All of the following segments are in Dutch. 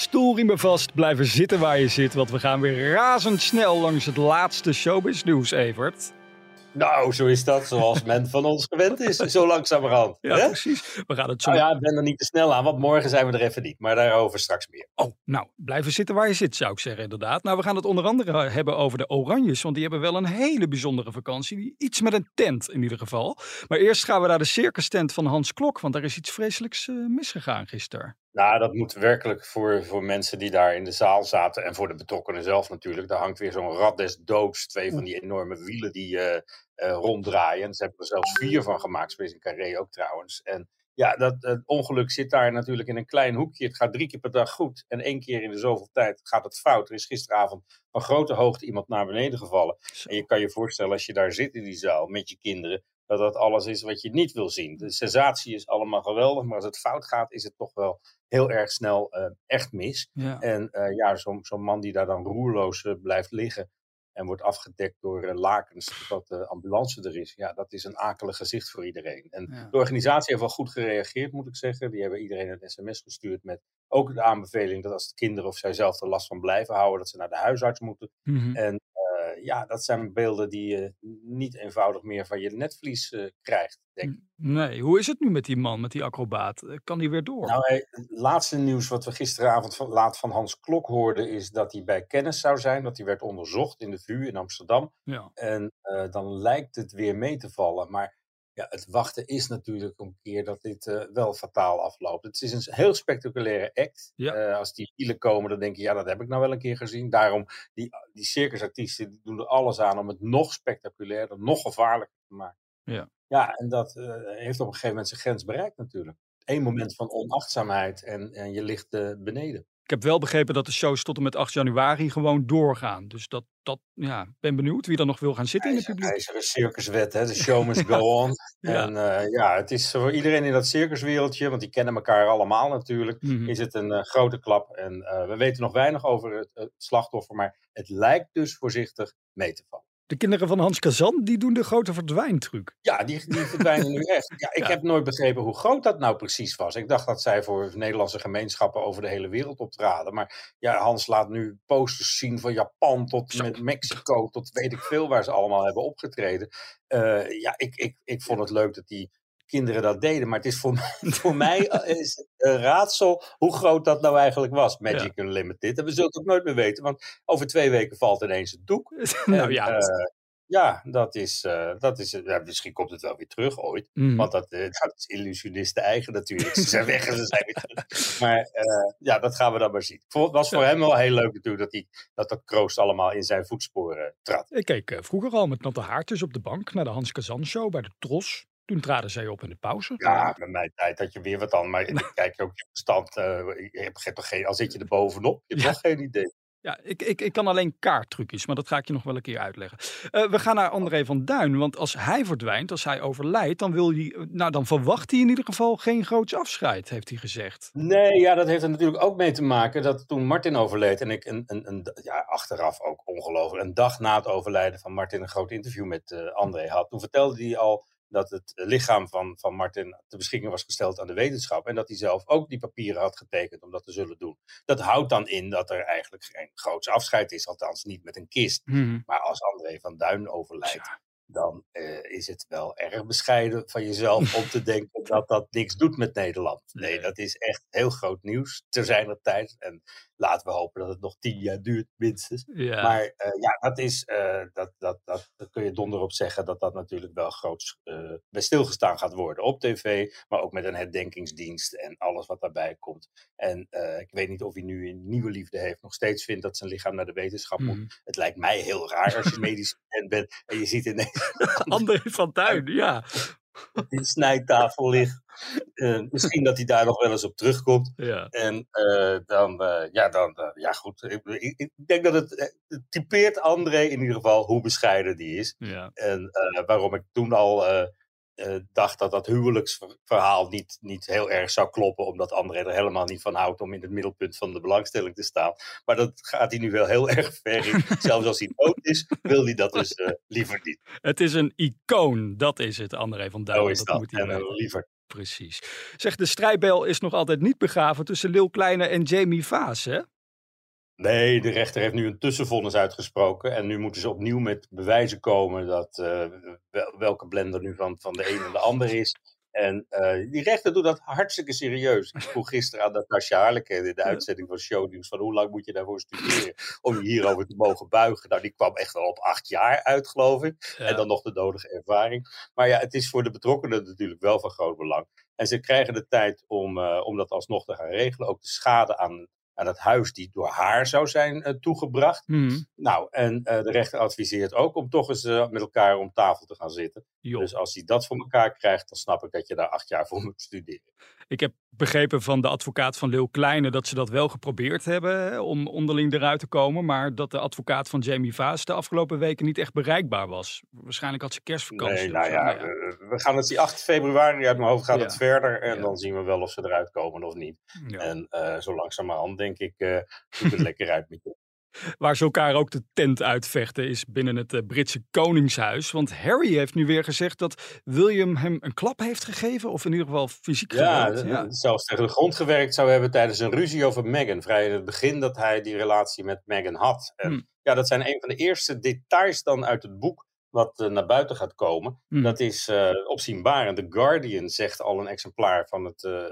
Stoelriemen vast, blijven zitten waar je zit, want we gaan weer razendsnel langs het laatste showbiz nieuws, Evert. Nou, zo is dat, zoals men van ons gewend is, zo langzamerhand. Ja, hè? precies. We gaan het zo... Nou ja, ik ben er niet te snel aan, want morgen zijn we er even niet. Maar daarover straks meer. Oh, nou, blijven zitten waar je zit, zou ik zeggen, inderdaad. Nou, we gaan het onder andere hebben over de Oranjes, want die hebben wel een hele bijzondere vakantie. Iets met een tent, in ieder geval. Maar eerst gaan we naar de circus tent van Hans Klok, want daar is iets vreselijks eh, misgegaan gisteren. Nou, dat moet werkelijk voor, voor mensen die daar in de zaal zaten en voor de betrokkenen zelf natuurlijk. Daar hangt weer zo'n rad des doods, twee van die enorme wielen die eh, eh, ronddraaien. Ze hebben er zelfs vier van gemaakt, Space in Carré ook trouwens. En ja, dat het ongeluk zit daar natuurlijk in een klein hoekje. Het gaat drie keer per dag goed en één keer in de zoveel tijd gaat het fout. Er is gisteravond van grote hoogte iemand naar beneden gevallen. En je kan je voorstellen als je daar zit in die zaal met je kinderen, dat dat alles is wat je niet wil zien. De sensatie is allemaal geweldig, maar als het fout gaat, is het toch wel heel erg snel eh, echt mis. Ja. En eh, ja, zo'n man die daar dan roerloos eh, blijft liggen en wordt afgedekt door lakens totdat de ambulance er is. Ja, dat is een akelig gezicht voor iedereen. En Ja. de organisatie heeft wel goed gereageerd, moet ik zeggen. Die hebben iedereen een sms gestuurd met ook de aanbeveling dat als de kinderen of zij zelf er last van blijven houden, dat ze naar de huisarts moeten. Mhm. En ja, dat zijn beelden die je niet eenvoudig meer van je netvlies eh, krijgt, denk ik. Nee, hoe is het nu met die man, met die acrobaat? Eh, Kan die weer door? Nou, het laatste nieuws wat we gisteravond van, laat van Hans Klok hoorden, is dat hij bij kennis zou zijn. Dat hij werd onderzocht in de VU in Amsterdam. ja. En eh, dan lijkt het weer mee te vallen. Maar ja, het wachten is natuurlijk een keer dat dit eh, wel fataal afloopt. Het is een heel spectaculaire act. Ja. Eh, als die wielen komen, dan denk je, ja, dat heb ik nou wel een keer gezien. Daarom, die, die circusartiesten die doen er alles aan om het nog spectaculairder, nog gevaarlijker te maken. Ja. Ja, en dat eh, heeft op een gegeven moment zijn grens bereikt natuurlijk. Eén moment van onachtzaamheid en, en je ligt beneden. Ik heb wel begrepen dat de shows tot en met 8 januari gewoon doorgaan. Dus dat, dat ja, ben benieuwd wie er nog wil gaan zitten in het publiek. ijzeren circuswet, hè? de show must go on. Ja. En eh, ja, het is voor iedereen in dat circuswereldje, want die kennen elkaar allemaal natuurlijk, Mhm. is het een eh, grote klap. En eh, we weten nog weinig over het, het slachtoffer, maar het lijkt dus voorzichtig mee te vallen. De kinderen van Hans Kazan, die doen de grote verdwijntruc. Ja, die, die verdwijnen nu echt. Ja, ik Ja. heb nooit begrepen hoe groot dat nou precies was. Ik dacht dat zij voor Nederlandse gemeenschappen over de hele wereld optraden. Maar ja, Hans laat nu posters zien van Japan tot met Mexico, tot weet ik veel waar ze allemaal hebben opgetreden. Eh, ja, ik, ik, ik vond het leuk dat die kinderen dat deden. Maar het is voor mij, voor mij eh, is een raadsel hoe groot dat nou eigenlijk was, Magic Unlimited. En we zullen het ook nooit meer weten, want over twee weken valt ineens het doek. nou En, ja. eh, ja, dat is, eh, dat is ja, misschien komt het wel weer terug ooit. Mhm. Want dat, dat is illusionisten eigen natuurlijk. Ze zijn weg en ze zijn weer terug. Maar ja, dat gaan we dan maar zien. Het was voor hem wel heel leuk natuurlijk dat, hij, dat dat kroost allemaal in zijn voetsporen trad. Ik keek vroeger al met natte haartjes op de bank naar de Hans Kazan show bij de Tros. Toen traden zij op in de pauze. Ja, met mijn tijd had je weer wat aan. Maar kijk je ook je verstand. eh, je hebt geen- toch geen, al zit je er bovenop. Je hebt Ja. nog geen idee. Ja, ik, ik, ik kan alleen kaarttrucjes, maar dat ga ik je nog wel een keer uitleggen. Eh, we gaan naar André van Duin, want als hij verdwijnt, als hij overlijdt, dan, wil hij, nou, dan verwacht hij in ieder geval geen groots afscheid, heeft hij gezegd. Nee, ja, dat heeft er natuurlijk ook mee te maken dat toen Martin overleed en ik een, een, een ja, achteraf ook ongelooflijk, een dag na het overlijden van Martin een groot interview met eh, André had. Toen vertelde hij al dat het lichaam van, van Martin ter beschikking was gesteld aan de wetenschap en dat hij zelf ook die papieren had getekend om dat te zullen doen. Dat houdt dan in dat er eigenlijk geen groots afscheid is, althans niet met een kist. Maar als André van Duin overlijdt, dan eh, is het wel erg bescheiden van jezelf om te denken dat dat niks doet met Nederland. Nee, Nee. dat is echt heel groot nieuws ter zijner tijd. En laten we hopen dat het nog tien jaar duurt, minstens. Ja. Maar eh, ja, dat is, eh, dat, dat, dat, dat kun je donder op zeggen dat dat natuurlijk wel groot eh, bij stilgestaan gaat worden. Op tv, maar ook met een herdenkingsdienst en alles wat daarbij komt. En ik weet niet of hij nu een nieuwe liefde heeft, nog steeds vindt dat zijn lichaam naar de wetenschap moet. Mhm. Het lijkt mij heel raar als je medisch bent en je ziet ineens André van Duin, ja. Die snijtafel ligt. Uh, misschien dat hij daar nog wel eens op terugkomt. Ja. En uh, dan, uh, ja, dan, ja goed. Ik, ik, ik, denk dat het, het typeert André in ieder geval hoe bescheiden die is. Ja. En waarom ik toen al dacht dat dat huwelijksverhaal niet, niet heel erg zou kloppen. Omdat André er helemaal niet van houdt om in het middelpunt van de belangstelling te staan. Maar dat gaat hij nu wel heel erg ver in. Zelfs als hij dood is, wil hij dat dus liever niet. Het is een icoon, dat is het, André van Duin. Zo is dat, dat moet hij en liever. Precies. Zeg, de strijdbel is nog altijd niet begraven tussen Lil Kleine en Jamie Vaas, hè? Nee, de rechter heeft nu een tussenvonnis uitgesproken. En nu moeten ze opnieuw met bewijzen komen dat uh, welke blender nu van, van de een en de ander is. En uh, die rechter doet dat hartstikke serieus. Ik vroeg gisteren aan Natasja Harleken in de uitzending van Shownieuws van hoe lang moet je daarvoor studeren om je hierover te mogen buigen. Nou, die kwam echt al op acht jaar uit, geloof ik. Ja. En dan nog de nodige ervaring. Maar ja, het is voor de betrokkenen natuurlijk wel van groot belang. En ze krijgen de tijd om, uh, om dat alsnog te gaan regelen. Ook de schade aan, aan het huis die door haar zou zijn uh, toegebracht. Hmm. Nou, en uh, de rechter adviseert ook om toch eens uh, met elkaar om tafel te gaan zitten. Jo. Dus als hij dat voor elkaar krijgt, dan snap ik dat je daar acht jaar voor moet studeren. Ik heb begrepen van de advocaat van Lil Kleine dat ze dat wel geprobeerd hebben om onderling eruit te komen. Maar dat de advocaat van Jamie Vaas de afgelopen weken niet echt bereikbaar was. Waarschijnlijk had ze kerstvakantie. Nee, nou zo. ja, Nou we, we gaan het die 8 februari uit mijn hoofd gaat Ja. het verder. En Ja. dan zien we wel of ze eruit komen of niet. En uh, zo langzamerhand denk ik, uh, doet het lekker uit met je. Waar ze elkaar ook de tent uitvechten is binnen het uh, Britse Koningshuis. Want Harry heeft nu weer gezegd dat William hem een klap heeft gegeven. Of in ieder geval fysiek Ja, geweld. ja. zelfs tegen de grond gewerkt zou hebben tijdens een ruzie over Meghan. Vrij in het begin dat hij die relatie met Meghan had. En Hmm. ja, dat zijn een van de eerste details dan uit het boek wat uh, naar buiten gaat komen. Hmm. Dat is uh, opzienbarend. The Guardian zegt al een exemplaar van het uh,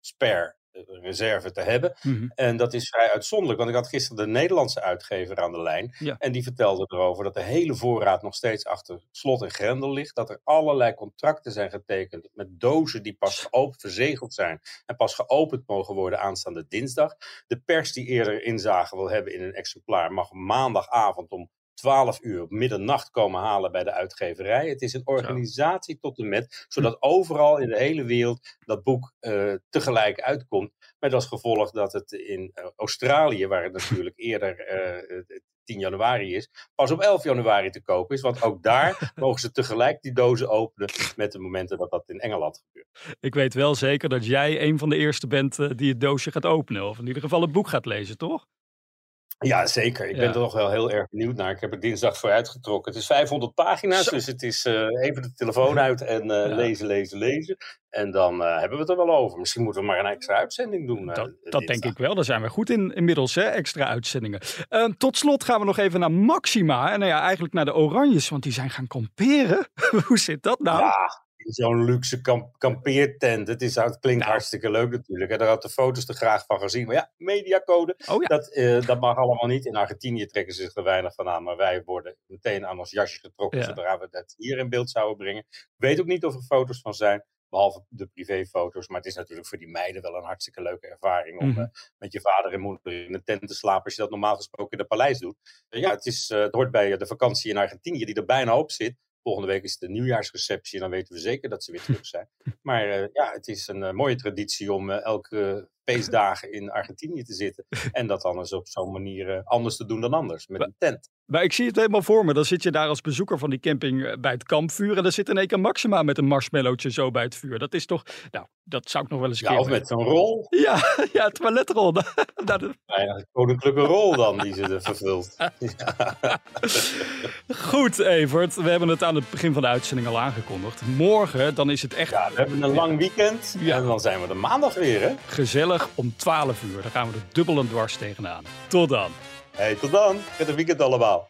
spare reserve te hebben. Mhm. En dat is vrij uitzonderlijk, want ik had gisteren de Nederlandse uitgever aan de lijn. Ja. En die vertelde erover dat de hele voorraad nog steeds achter slot en grendel ligt. Dat er allerlei contracten zijn getekend met dozen die pas geopend, verzegeld zijn. En pas geopend mogen worden aanstaande dinsdag. De pers die eerder inzage wil hebben in een exemplaar mag maandagavond om 12 uur op middernacht komen halen bij de uitgeverij. Het is een organisatie tot en met, zodat overal in de hele wereld dat boek uh, tegelijk uitkomt. Met als gevolg dat het in uh, Australië, waar het natuurlijk eerder uh, 10 januari is, pas op 11 januari te koop is. Want ook daar mogen ze tegelijk die dozen openen met de momenten dat dat in Engeland gebeurt. Ik weet wel zeker dat jij een van de eerste bent die het doosje gaat openen. Of in ieder geval het boek gaat lezen, toch? Ja, zeker. Ik Ja. ben er nog wel heel erg benieuwd naar. Ik heb er dinsdag voor uitgetrokken. Het is 500 pagina's, Zo. dus het is uh, even de telefoon uit en uh, Ja. lezen, lezen, lezen. En dan uh, hebben we het er wel over. Misschien moeten we maar een extra uitzending doen. Dat, eh, dat denk ik wel. Daar zijn we goed in inmiddels, hè? extra uitzendingen. Tot slot gaan we nog even naar Maxima. En nou ja, eigenlijk naar de Oranjes, want die zijn gaan kamperen. Hoe zit dat nou? Ja, in zo'n luxe kamp kampeertent. Het, is, het klinkt Nou. hartstikke leuk natuurlijk. En daar had de foto's er graag van gezien. Maar ja, mediacode, Oh ja. dat, eh, dat mag allemaal niet. In Argentinië trekken ze zich er weinig van aan. Maar wij worden meteen aan ons jasje getrokken. Ja. Zodra we dat hier in beeld zouden brengen. Ik weet ook niet of er foto's van zijn. Behalve de privéfoto's. Maar het is natuurlijk voor die meiden wel een hartstikke leuke ervaring. Om Mhm. eh, met je vader en moeder in een tent te slapen. Als je dat normaal gesproken in het paleis doet. Ja, het, is, eh, het hoort bij de vakantie in Argentinië. Die er bijna op zit. Volgende week is het de nieuwjaarsreceptie. En dan weten we zeker dat ze weer terug zijn. Maar uh, ja, het is een uh, mooie traditie om uh, elke feestdagen in Argentinië te zitten. En dat dan eens op zo'n manier anders te doen dan anders. Met een tent. Maar ik zie het helemaal voor me. Dan zit je daar als bezoeker van die camping eh, bij het kampvuur. En dan zit in één keer Maxima met een marshmallowtje zo bij het vuur. Dat is toch, nou, dat zou ik nog wel eens een Ja, of met zo'n rol. Ja, ja, toiletrol. Dat- Ja, een koninklijke rol dan die ze er vervult. Goed, Evert. We hebben het aan het begin van de uitzending al aangekondigd. Morgen, dan is het echt Ja, we hebben een lang weekend. Ja. En dan zijn we er maandag weer, hè? Om 12 uur. Dan gaan we er dubbel en dwars tegenaan. Tot dan. Hey, tot dan. Prettig weekend allemaal.